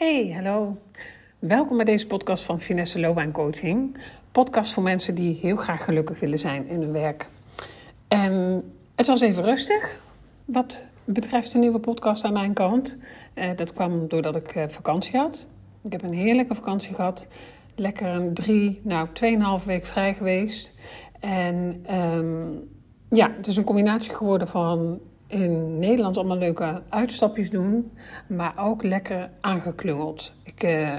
Hey, hallo. Welkom bij deze podcast van Finesse Loopbaan Coaching. Podcast voor mensen die heel graag gelukkig willen zijn in hun werk. En het was even rustig wat betreft de nieuwe podcast aan mijn kant. Eh, dat kwam doordat ik eh, vakantie had. Ik heb een heerlijke vakantie gehad. Lekker een drie, nou, tweeënhalve week vrij geweest. En ehm, ja, het is een combinatie geworden van in Nederland allemaal leuke uitstapjes doen, maar ook lekker aangeklungeld. Ik, uh,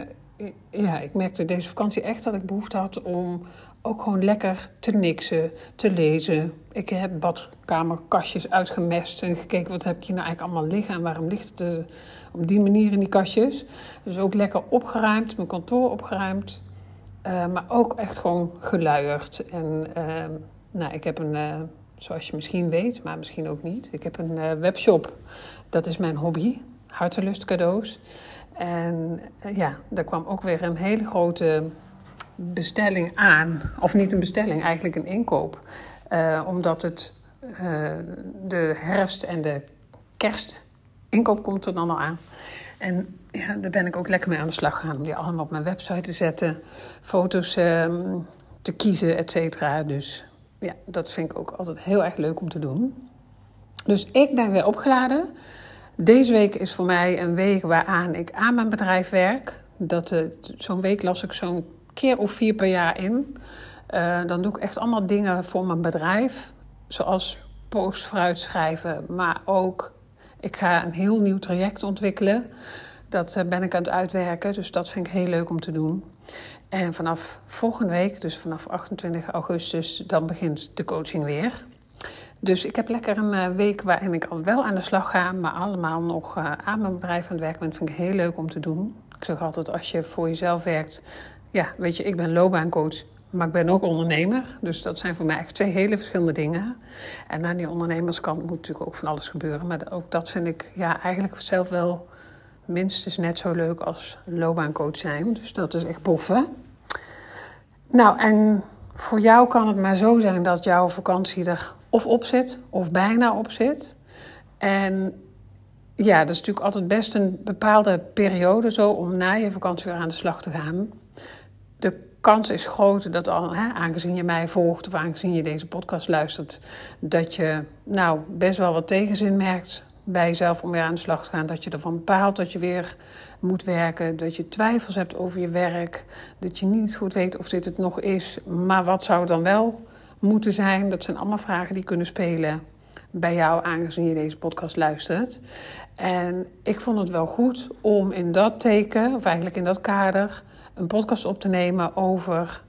ja, ik merkte deze vakantie echt dat ik behoefte had om ook gewoon lekker te niksen, te lezen. Ik heb badkamerkastjes uitgemest en gekeken wat heb ik nou eigenlijk allemaal liggen en waarom ligt het op die manier in die kastjes. Dus ook lekker opgeruimd, mijn kantoor opgeruimd, uh, maar ook echt gewoon geluierd. En ehm, nou, ik heb een Zoals je misschien weet, maar misschien ook niet. Ik heb een uh, webshop. Dat is mijn hobby. Hartelust cadeaus. En uh, ja, daar kwam ook weer een hele grote bestelling aan. Of niet een bestelling, eigenlijk een inkoop. Uh, omdat het de herfst en de kerst inkoop komt er dan al aan. En ja, daar ben ik ook lekker mee aan de slag gegaan om die allemaal op mijn website te zetten. Foto's ehm, te kiezen, et cetera. Dus ja, dat vind ik ook altijd heel erg leuk om te doen. Dus ik ben weer opgeladen. Deze week is voor mij een week waaraan ik aan mijn bedrijf werk. Dat, uh, zo'n week las ik zo'n keer of vier per jaar in. Uh, dan doe ik echt allemaal dingen voor mijn bedrijf. Zoals posts vooruit schrijven. Maar ook, ik ga een heel nieuw traject ontwikkelen. Dat uh, ben ik aan het uitwerken. Dus dat vind ik heel leuk om te doen. En vanaf volgende week, dus vanaf 28 augustus, dan begint de coaching weer. Dus ik heb lekker een uh, week waarin ik al wel aan de slag ga, maar allemaal nog uh, aan mijn bedrijf aan het werken vind ik heel leuk om te doen. Ik zeg altijd, als je voor jezelf werkt, ja, weet je, ik ben loopbaancoach, maar ik ben ook ondernemer. Dus dat zijn voor mij echt twee hele verschillende dingen. En aan die ondernemerskant moet natuurlijk ook van alles gebeuren. Maar ook dat vind ik ja, eigenlijk zelf wel minstens net zo leuk als loopbaancoach zijn. Dus dat is echt boffen. Nou, en voor jou kan het maar zo zijn dat jouw vakantie er of op zit, of bijna op zit. En ja, dat is natuurlijk altijd best een bepaalde periode zo om na je vakantie weer aan de slag te gaan. De kans is groot dat al, hè, aangezien je mij volgt of aangezien je deze podcast luistert, dat je nou best wel wat tegenzin merkt bij jezelf om weer aan de slag te gaan. Dat je ervan bepaalt dat je weer moet werken. Dat je twijfels hebt over je werk. Dat je niet goed weet of dit het nog is. Maar wat zou het dan wel moeten zijn? Dat zijn allemaal vragen die kunnen spelen bij jou, aangezien je deze podcast luistert. En ik vond het wel goed om in dat teken, of eigenlijk in dat kader, een podcast op te nemen over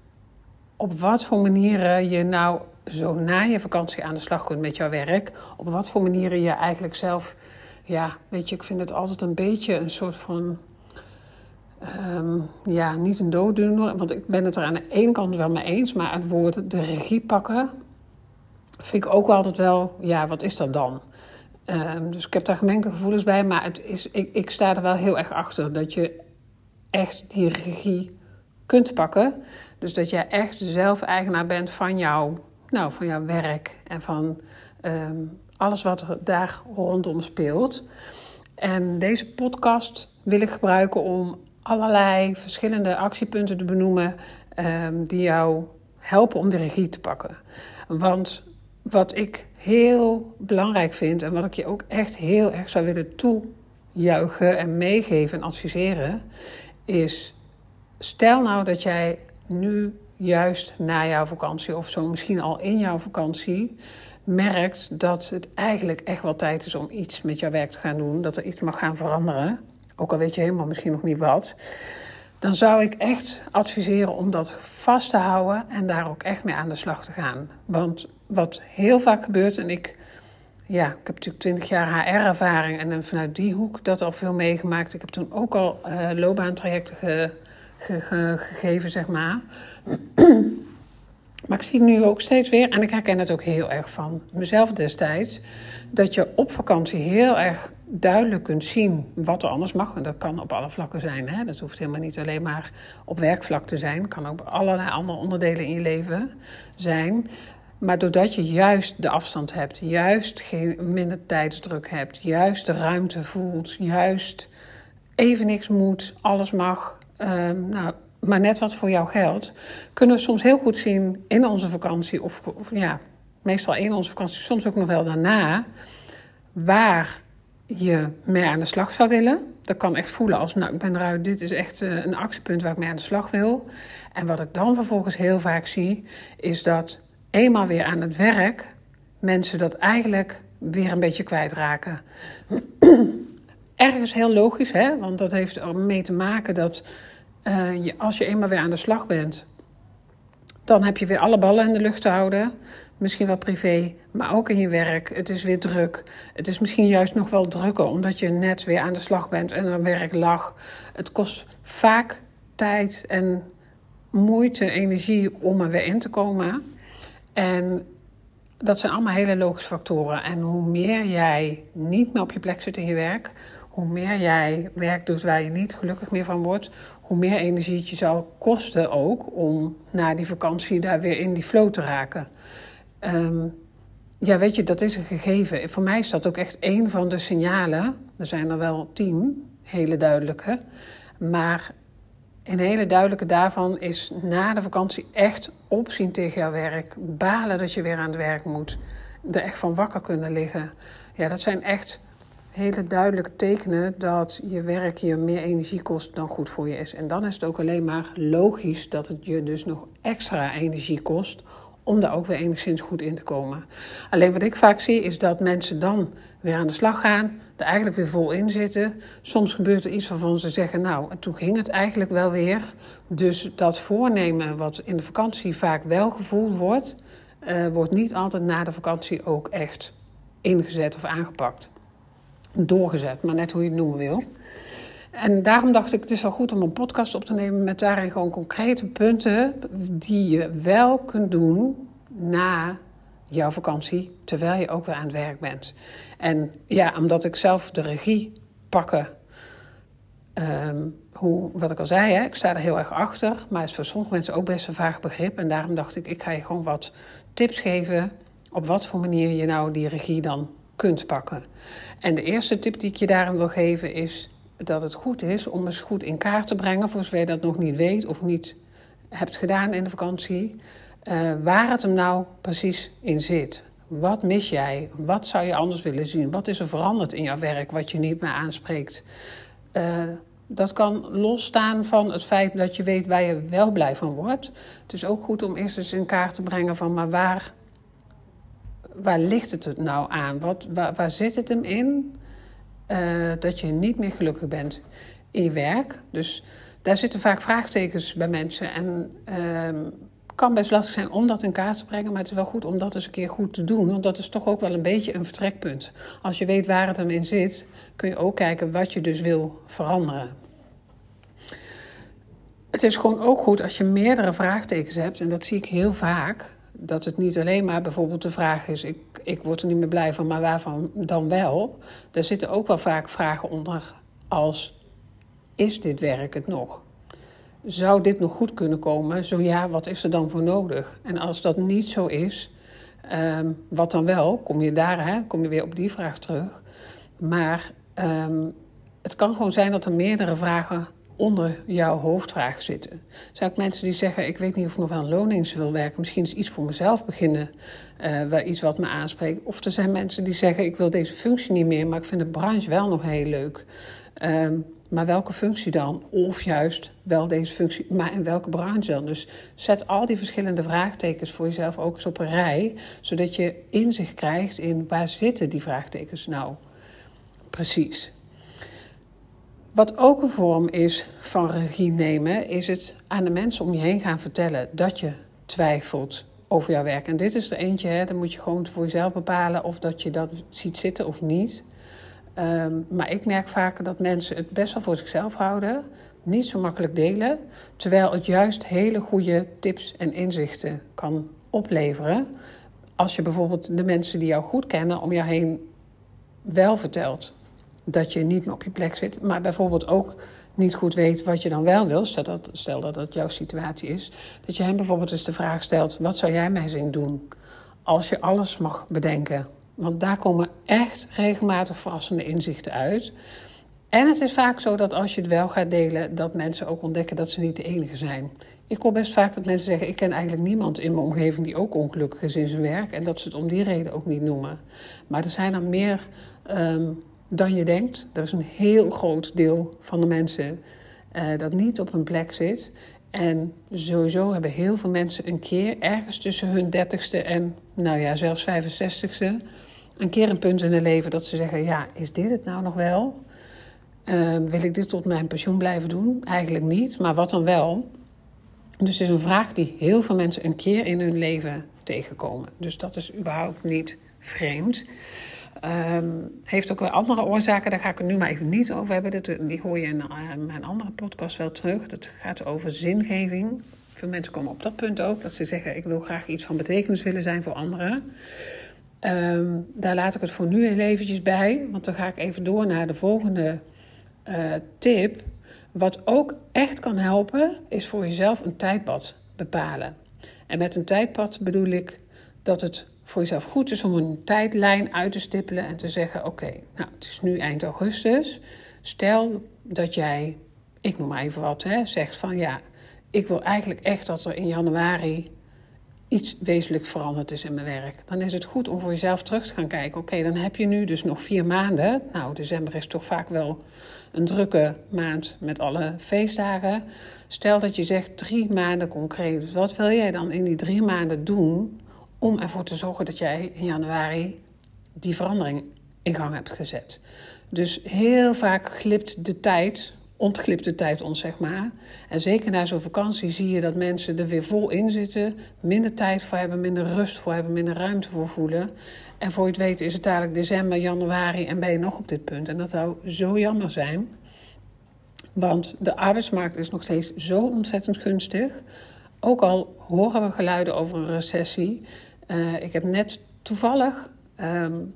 op wat voor manieren je nou zo na je vakantie aan de slag kunt met jouw werk. Op wat voor manieren je eigenlijk zelf, ja, weet je, ik vind het altijd een beetje een soort van, um, ja, niet een dooddoener. Want ik ben het er aan de ene kant wel mee eens, maar het woord de regie pakken vind ik ook altijd wel, ja, wat is dat dan? Um, dus ik heb daar gemengde gevoelens bij, maar het is, ik, ik sta er wel heel erg achter dat je echt die regie kunt pakken. Dus dat jij echt zelf eigenaar bent van jouw nou, van jouw werk en van um, alles wat er daar rondom speelt. En deze podcast wil ik gebruiken om allerlei verschillende actiepunten te benoemen um, die jou helpen om de regie te pakken. Want wat ik heel belangrijk vind en wat ik je ook echt heel erg zou willen toejuichen en meegeven en adviseren, is stel nou dat jij nu juist na jouw vakantie of zo misschien al in jouw vakantie merkt dat het eigenlijk echt wel tijd is om iets met jouw werk te gaan doen, dat er iets mag gaan veranderen, ook al weet je helemaal misschien nog niet wat, dan zou ik echt adviseren om dat vast te houden en daar ook echt mee aan de slag te gaan. Want wat heel vaak gebeurt, en ik, ja, ik heb natuurlijk 20 jaar HR-ervaring en vanuit die hoek dat al veel meegemaakt. Ik heb toen ook al uh, loopbaantrajecten ge, gegeven, zeg maar. Maar ik zie nu ook steeds weer, en ik herken het ook heel erg van mezelf destijds, dat je op vakantie heel erg duidelijk kunt zien wat er anders mag. En dat kan op alle vlakken zijn. Hè? Dat hoeft helemaal niet alleen maar op werkvlak te zijn. Het kan ook allerlei andere onderdelen in je leven zijn. Maar doordat je juist de afstand hebt, juist geen minder tijdsdruk hebt, juist de ruimte voelt, juist even niks moet, alles mag, nou, maar net wat voor jou geldt, kunnen we soms heel goed zien in onze vakantie, of, of ja, meestal in onze vakantie, soms ook nog wel daarna, waar je mee aan de slag zou willen. Dat kan echt voelen als, nou, ik ben eruit, dit is echt eh, een actiepunt waar ik mee aan de slag wil. En wat ik dan vervolgens heel vaak zie, is dat eenmaal weer aan het werk mensen dat eigenlijk weer een beetje kwijtraken. Ergens heel logisch, hè? want dat heeft ermee te maken dat je, als je eenmaal weer aan de slag bent, dan heb je weer alle ballen in de lucht te houden. Misschien wel privé, maar ook in je werk. Het is weer druk. Het is misschien juist nog wel drukker omdat je net weer aan de slag bent en aan werk lag. Het kost vaak tijd en moeite, energie om er weer in te komen. En dat zijn allemaal hele logische factoren. En hoe meer jij niet meer op je plek zit in je werk, hoe meer jij werk doet waar je niet gelukkig meer van wordt, hoe meer energie het je zal kosten ook om na die vakantie daar weer in die flow te raken. Ehm, ja, weet je, dat is een gegeven. Voor mij is dat ook echt een van de signalen. Er zijn er wel tien, hele duidelijke. Maar een hele duidelijke daarvan is na de vakantie echt opzien tegen jouw werk. Balen dat je weer aan het werk moet. Er echt van wakker kunnen liggen. Ja, dat zijn echt hele duidelijke tekenen dat je werk je meer energie kost dan goed voor je is. En dan is het ook alleen maar logisch dat het je dus nog extra energie kost om daar ook weer enigszins goed in te komen. Alleen wat ik vaak zie is dat mensen dan weer aan de slag gaan, er eigenlijk weer vol in zitten. Soms gebeurt er iets waarvan ze zeggen, nou, toen ging het eigenlijk wel weer. Dus dat voornemen wat in de vakantie vaak wel gevoeld wordt, uh, wordt niet altijd na de vakantie ook echt ingezet of aangepakt. Doorgezet, maar net hoe je het noemen wil. En daarom dacht ik, het is wel goed om een podcast op te nemen met daarin gewoon concrete punten die je wel kunt doen na jouw vakantie, terwijl je ook weer aan het werk bent. En ja, omdat ik zelf de regie pakken, ehm, hoe, wat ik al zei, hè, ik sta er heel erg achter, maar het is voor sommige mensen ook best een vaag begrip. En daarom dacht ik, ik ga je gewoon wat tips geven op wat voor manier je nou die regie dan kunt pakken. En de eerste tip die ik je daarin wil geven is dat het goed is om eens goed in kaart te brengen, voor zover je dat nog niet weet of niet hebt gedaan in de vakantie, uh, waar het hem nou precies in zit. Wat mis jij? Wat zou je anders willen zien? Wat is er veranderd in jouw werk wat je niet meer aanspreekt? Uh, dat kan losstaan van het feit dat je weet waar je wel blij van wordt. Het is ook goed om eerst eens in kaart te brengen van, maar waar, waar ligt het nou aan? Wat, waar, zit het hem in? uh, dat je niet meer gelukkig bent in je werk. Dus daar zitten vaak vraagtekens bij mensen. En uh, kan best lastig zijn om dat in kaart te brengen, maar het is wel goed om dat eens een keer goed te doen. Want dat is toch ook wel een beetje een vertrekpunt. Als je weet waar het hem in zit, kun je ook kijken wat je dus wil veranderen. Het is gewoon ook goed als je meerdere vraagtekens hebt, en dat zie ik heel vaak dat het niet alleen maar bijvoorbeeld de vraag is: ik, ik word er niet meer blij van, maar waarvan dan wel? Daar zitten ook wel vaak vragen onder als: is dit werk het nog? Zou dit nog goed kunnen komen? Zo ja, wat is er dan voor nodig? En als dat niet zo is, um, wat dan wel? Kom je daar, hè? kom je weer op die vraag terug. Maar um, het kan gewoon zijn dat er meerdere vragen onder jouw hoofdvraag zitten. Zijn mensen die zeggen: Ik weet niet of ik nog een loondienst wil werken. Misschien is iets voor mezelf beginnen, uh, waar iets wat me aanspreekt. Of er zijn mensen die zeggen: Ik wil deze functie niet meer, maar ik vind de branche wel nog heel leuk. Um, maar welke functie dan? Of juist wel deze functie, maar in welke branche dan? Dus zet al die verschillende vraagtekens voor jezelf ook eens op een rij, zodat je inzicht krijgt in waar zitten die vraagtekens nou precies. Wat ook een vorm is van regie nemen, is het aan de mensen om je heen gaan vertellen dat je twijfelt over jouw werk. En dit is er eentje, hè, dan moet je gewoon voor jezelf bepalen of dat je dat ziet zitten of niet. Um, maar ik merk vaker dat mensen het best wel voor zichzelf houden, niet zo makkelijk delen, terwijl het juist hele goede tips en inzichten kan opleveren. Als je bijvoorbeeld de mensen die jou goed kennen om jou heen wel vertelt dat je niet meer op je plek zit, maar bijvoorbeeld ook niet goed weet wat je dan wel wil, stel dat, stel dat dat jouw situatie is, dat je hem bijvoorbeeld eens de vraag stelt: wat zou jij mij zin doen als je alles mag bedenken? Want daar komen echt regelmatig verrassende inzichten uit. En het is vaak zo dat als je het wel gaat delen, dat mensen ook ontdekken dat ze niet de enige zijn. Ik hoor best vaak dat mensen zeggen: Ik ken eigenlijk niemand in mijn omgeving die ook ongelukkig is in zijn werk. En dat ze het om die reden ook niet noemen. Maar er zijn er meer ehm, dan je denkt. Er is een heel groot deel van de mensen uh, dat niet op een plek zit. En sowieso hebben heel veel mensen een keer ergens tussen hun dertigste en, nou ja, zelfs 65ste, een keer een punt in hun leven dat ze zeggen: Ja, is dit het nou nog wel? Uh, wil ik dit tot mijn pensioen blijven doen? Eigenlijk niet, maar wat dan wel? Dus het is een vraag die heel veel mensen een keer in hun leven tegenkomen. Dus dat is überhaupt niet vreemd. Um, heeft ook wel andere oorzaken, daar ga ik het nu maar even niet over hebben. Dat, die hoor je in uh, mijn andere podcast wel terug. Dat gaat over zingeving. Veel mensen komen op dat punt ook, dat ze zeggen: Ik wil graag iets van betekenis willen zijn voor anderen. Um, daar laat ik het voor nu heel eventjes bij, want dan ga ik even door naar de volgende uh, tip. Wat ook echt kan helpen, is voor jezelf een tijdpad bepalen. En met een tijdpad bedoel ik dat het voor jezelf goed is om een tijdlijn uit te stippelen en te zeggen: Oké, nou, het is nu eind augustus. Stel dat jij, ik noem maar even wat, hè, zegt van ja, ik wil eigenlijk echt dat er in januari iets wezenlijk veranderd is in mijn werk. Dan is het goed om voor jezelf terug te gaan kijken. Oké, dan heb je nu dus nog vier maanden. Nou, december is toch vaak wel een drukke maand met alle feestdagen. Stel dat je zegt drie maanden concreet. Wat wil jij dan in die drie maanden doen om ervoor te zorgen dat jij in januari die verandering in gang hebt gezet? Dus heel vaak glipt de tijd, ontglipt de tijd ons, zeg maar. En zeker na zo'n vakantie zie je dat mensen er weer vol in zitten, minder tijd voor hebben, minder rust voor hebben, minder ruimte voor voelen. En voor je het weet is het dadelijk december, januari en ben je nog op dit punt. En dat zou zo jammer zijn. Want de arbeidsmarkt is nog steeds zo ontzettend gunstig. Ook al horen we geluiden over een recessie. Uh, ik heb net toevallig um,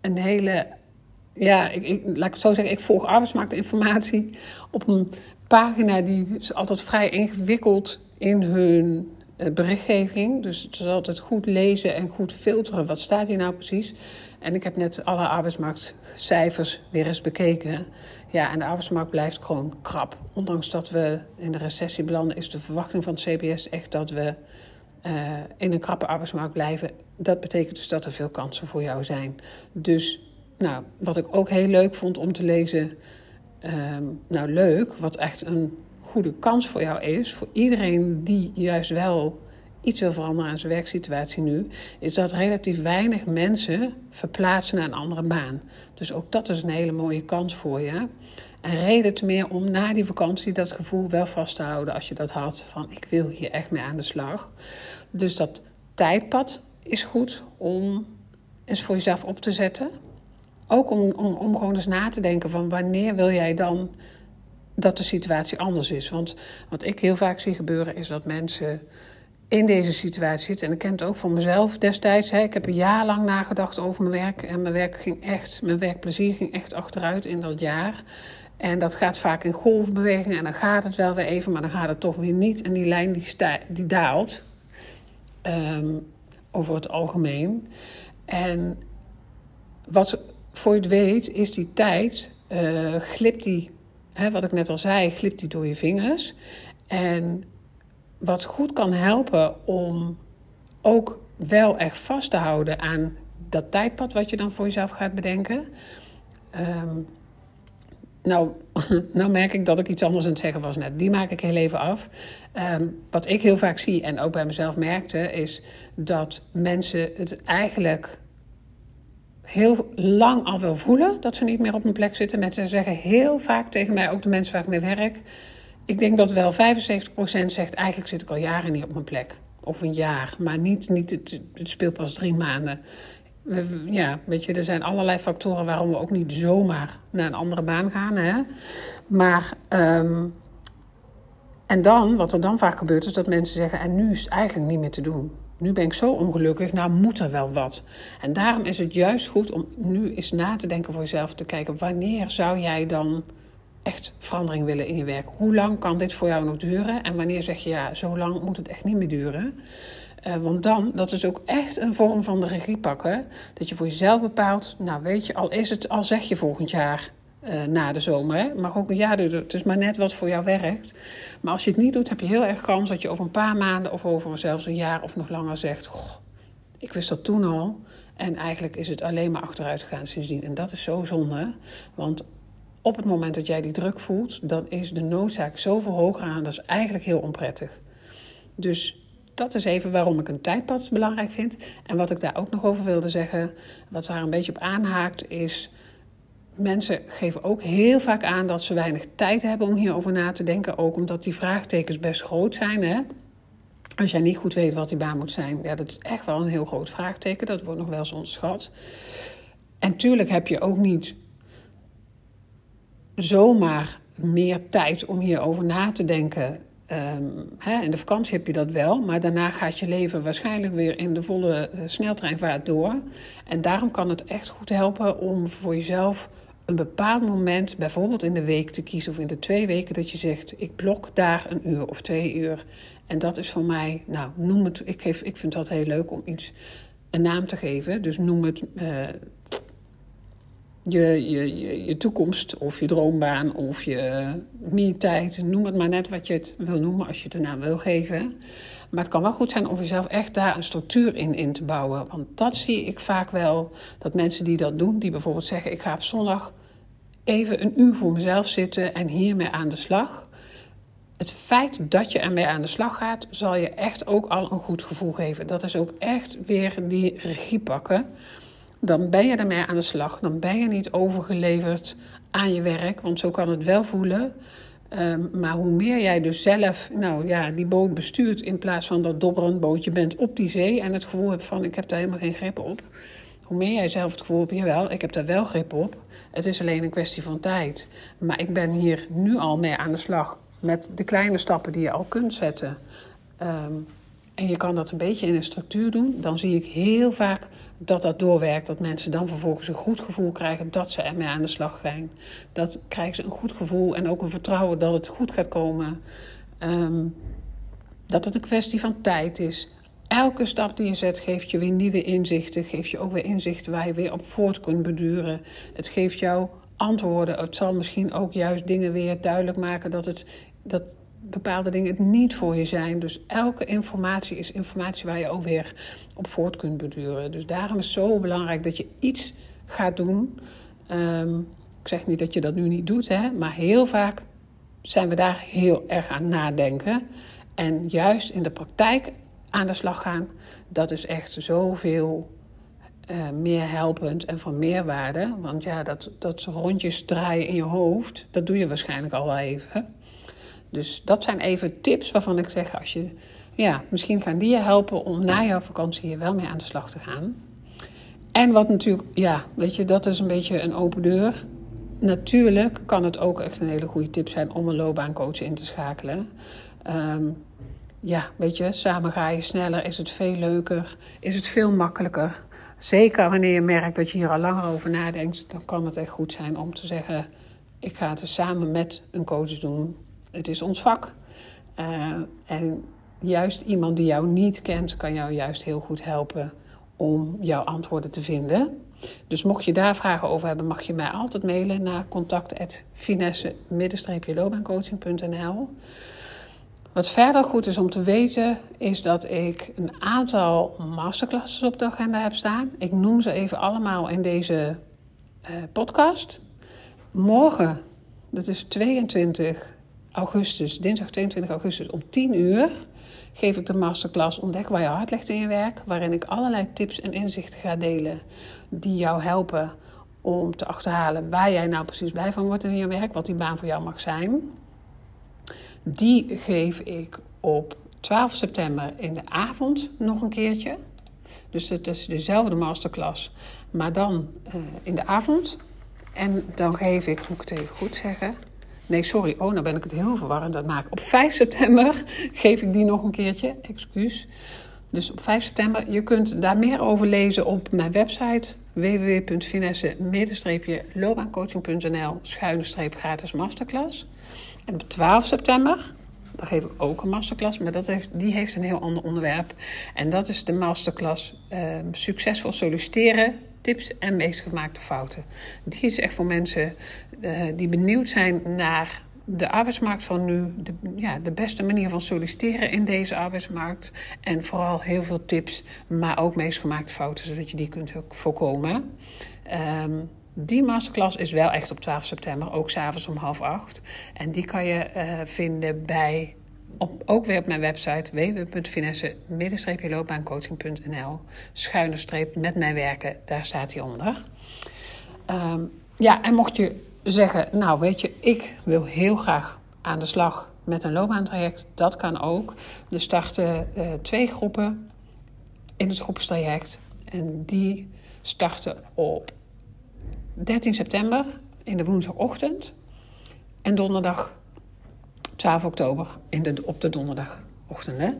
een hele. Ja, ik, ik, laat ik het zo zeggen, ik volg arbeidsmarktinformatie op een pagina die is altijd vrij ingewikkeld in hun eh, berichtgeving. Dus het is altijd goed lezen en goed filteren. Wat staat hier nou precies? En ik heb net alle arbeidsmarktcijfers weer eens bekeken. Ja, en de arbeidsmarkt blijft gewoon krap. Ondanks dat we in de recessie belanden, is de verwachting van het CBS echt dat we uh, in een krappe arbeidsmarkt blijven. Dat betekent dus dat er veel kansen voor jou zijn. Dus, nou, wat ik ook heel leuk vond om te lezen. Um, nou, leuk, wat echt een goede kans voor jou is, voor iedereen die juist wel iets wil veranderen aan zijn werksituatie nu, is dat relatief weinig mensen verplaatsen naar een andere baan. Dus ook dat is een hele mooie kans voor je. En reden te meer om na die vakantie dat gevoel wel vast te houden als je dat had van ik wil hier echt mee aan de slag. Dus dat tijdpad is goed om eens voor jezelf op te zetten. Ook om, om, om gewoon eens na te denken van wanneer wil jij dan dat de situatie anders is. Want wat ik heel vaak zie gebeuren is dat mensen in deze situatie zitten. En ik ken het ook van mezelf destijds. Hè. Ik heb een jaar lang nagedacht over mijn werk. En mijn werk ging echt, mijn werkplezier ging echt achteruit in dat jaar. En dat gaat vaak in golfbewegingen. En dan gaat het wel weer even, maar dan gaat het toch weer niet. En die lijn die, die daalt. Um, over het algemeen. En wat voor je het weet, is die tijd, uh, glipt die hè, wat ik net al zei, glipt die door je vingers. En wat goed kan helpen om ook wel echt vast te houden aan dat tijdpad wat je dan voor jezelf gaat bedenken. Um, nou, nou merk ik dat ik iets anders aan het zeggen was net. Die maak ik heel even af. Um, wat ik heel vaak zie en ook bij mezelf merkte, is dat mensen het eigenlijk heel lang al wel voelen dat ze niet meer op een plek zitten. Mensen zeggen heel vaak tegen mij, ook de mensen waar ik mee werk. Ik denk dat wel 75% zegt, eigenlijk zit ik al jaren niet op mijn plek. Of een jaar, maar niet, niet het, het speelt pas drie maanden. Ja, weet je, er zijn allerlei factoren waarom we ook niet zomaar naar een andere baan gaan. Hè? Maar, um, en dan, wat er dan vaak gebeurt, is dat mensen zeggen, en nu is het eigenlijk niet meer te doen nu ben ik zo ongelukkig, nou moet er wel wat. En daarom is het juist goed om nu eens na te denken voor jezelf, te kijken wanneer zou jij dan echt verandering willen in je werk? Hoe lang kan dit voor jou nog duren? En wanneer zeg je ja, zo lang moet het echt niet meer duren? Uh, want dan, dat is ook echt een vorm van de regie pakken. Dat je voor jezelf bepaalt, nou weet je, al, is het, al zeg je volgend jaar uh, na de zomer. Hè? Mag ook een jaar duren. Het is maar net wat voor jou werkt. Maar als je het niet doet, heb je heel erg kans dat je over een paar maanden of over zelfs een jaar of nog langer zegt: Goh, ik wist dat toen al. En eigenlijk is het alleen maar achteruit gegaan sindsdien. En dat is zo zonde. Want op het moment dat jij die druk voelt, dan is de noodzaak zoveel hoger aan. Dat is eigenlijk heel onprettig. Dus dat is even waarom ik een tijdpad belangrijk vind. En wat ik daar ook nog over wilde zeggen, wat daar een beetje op aanhaakt, is. Mensen geven ook heel vaak aan dat ze weinig tijd hebben om hierover na te denken. Ook omdat die vraagtekens best groot zijn. Hè? Als jij niet goed weet wat die baan moet zijn, ja, dat is echt wel een heel groot vraagteken. Dat wordt nog wel eens onderschat. En tuurlijk heb je ook niet zomaar meer tijd om hierover na te denken. Um, hè, in de vakantie heb je dat wel, maar daarna gaat je leven waarschijnlijk weer in de volle uh, sneltreinvaart door. En daarom kan het echt goed helpen om voor jezelf een bepaald moment, bijvoorbeeld in de week te kiezen of in de twee weken, dat je zegt: ik blok daar een uur of twee uur. En dat is voor mij, nou, noem het, ik, geef, ik vind dat heel leuk om iets een naam te geven. Dus noem het uh, je, je, je, toekomst of je droombaan of je me-tijd. Noem het maar net wat je het wil noemen als je het een naam wil geven. Maar het kan wel goed zijn om jezelf echt daar een structuur in in te bouwen. Want dat zie ik vaak wel, dat mensen die dat doen, die bijvoorbeeld zeggen: Ik ga op zondag even een uur voor mezelf zitten en hiermee aan de slag. Het feit dat je ermee aan de slag gaat, zal je echt ook al een goed gevoel geven. Dat is ook echt weer die regie pakken dan ben je ermee aan de slag. Dan ben je niet overgeleverd aan je werk, want zo kan het wel voelen. Ehm, maar hoe meer jij dus zelf nou, ja, die boot bestuurt in plaats van dat dobberend bootje bent op die zee en het gevoel hebt van ik heb daar helemaal geen grip op. Hoe meer jij zelf het gevoel hebt, jawel, ik heb daar wel grip op. Het is alleen een kwestie van tijd. Maar ik ben hier nu al mee aan de slag met de kleine stappen die je al kunt zetten. Um, en je kan dat een beetje in een structuur doen, dan zie ik heel vaak dat dat doorwerkt. Dat mensen dan vervolgens een goed gevoel krijgen dat ze ermee aan de slag gaan. Dat krijgen ze een goed gevoel en ook een vertrouwen dat het goed gaat komen. Ehm, dat het een kwestie van tijd is. Elke stap die je zet geeft je weer nieuwe inzichten. Geeft je ook weer inzichten waar je weer op voort kunt beduren. Het geeft jou antwoorden. Het zal misschien ook juist dingen weer duidelijk maken dat het. Dat bepaalde dingen het niet voor je zijn. Dus elke informatie is informatie waar je ook weer op voort kunt beduren. Dus daarom is het zo belangrijk dat je iets gaat doen. Um, ik zeg niet dat je dat nu niet doet, hè, maar heel vaak zijn we daar heel erg aan nadenken. En juist in de praktijk aan de slag gaan, dat is echt zoveel uh, meer helpend en van meerwaarde. Want ja, dat, dat rondjes draaien in je hoofd, dat doe je waarschijnlijk al wel even. Dus dat zijn even tips waarvan ik zeg, als je, ja, misschien gaan die je helpen om na jouw vakantie hier wel mee aan de slag te gaan. En wat natuurlijk, ja, weet je, dat is een beetje een open deur. Natuurlijk kan het ook echt een hele goede tip zijn om een loopbaancoach in te schakelen. Um, ja, weet je, samen ga je sneller, is het veel leuker, is het veel makkelijker. Zeker wanneer je merkt dat je hier al langer over nadenkt, dan kan het echt goed zijn om te zeggen: ik ga het samen met een coach doen het is ons vak. Uh, en juist iemand die jou niet kent, kan jou juist heel goed helpen om jouw antwoorden te vinden. Dus mocht je daar vragen over hebben, mag je mij altijd mailen naar contact.finesse-loopbaancoaching.nl Wat verder goed is om te weten, is dat ik een aantal masterclasses op de agenda heb staan. Ik noem ze even allemaal in deze uh, podcast. Morgen, dat is 22 augustus, dinsdag 22 augustus om 10 uur, geef ik de masterclass Ontdek waar je hart ligt in je werk. Waarin ik allerlei tips en inzichten ga delen die jou helpen om te achterhalen waar jij nou precies blij van wordt in je werk. Wat die baan voor jou mag zijn. Die geef ik op 12 september in de avond nog een keertje. Dus het is dezelfde masterclass, maar dan uh, in de avond. En dan geef ik, moet ik het even goed zeggen, Nee, sorry. Oh, nou ben ik het heel verwarrend aan het maken. Op 5 september geef ik die nog een keertje. Excuus. Dus op 5 september, je kunt daar meer over lezen op mijn website www.finesse-loopbaancoaching.nl schuine gratis masterclass. En op 12 september, daar geef ik ook een masterclass, maar dat heeft, die heeft een heel ander onderwerp. En dat is de masterclass uh, Succesvol solliciteren tips en meest gemaakte fouten. Die is echt voor mensen uh, die benieuwd zijn naar de arbeidsmarkt van nu, de, ja, de beste manier van solliciteren in deze arbeidsmarkt. En vooral heel veel tips, maar ook meest gemaakte fouten, zodat je die kunt voorkomen. Um, die masterclass is wel echt op 12 september, ook s'avonds om half acht. En die kan je uh, vinden bij, op, ook weer op mijn website www.finesse-loopbaancoaching.nl Schuine streep met mij werken, daar staat hij onder. Um, ja, en mocht je zeggen, nou weet je, ik wil heel graag aan de slag met een loopbaantraject, dat kan ook. Er starten uh, twee groepen in het groepstraject en die starten op 13 september in de woensdagochtend en donderdag 12 oktober in de, op de donderdagochtend.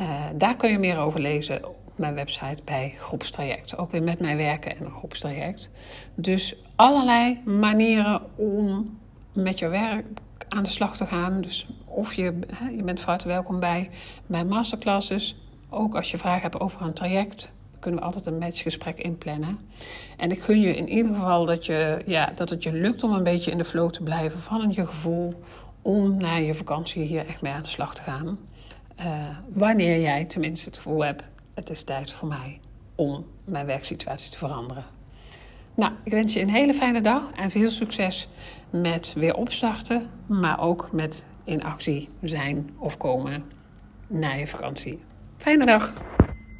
Uh, daar kun je meer over lezen op mijn website bij groepstraject. Ook weer met mij werken en een groepstraject. Dus allerlei manieren om met je werk aan de slag te gaan. Dus of je, je bent van welkom bij mijn masterclasses. Ook als je vragen hebt over een traject, kunnen we altijd een matchgesprek inplannen. En ik gun je in ieder geval dat, je, ja, dat het je lukt om een beetje in de flow te blijven van je gevoel om na je vakantie hier echt mee aan de slag te gaan. Uh, wanneer jij tenminste het gevoel hebt, het is tijd voor mij om mijn werksituatie te veranderen. Nou, ik wens je een hele fijne dag en veel succes met weer opstarten, maar ook met in actie zijn of komen na je vakantie. Fijne dag!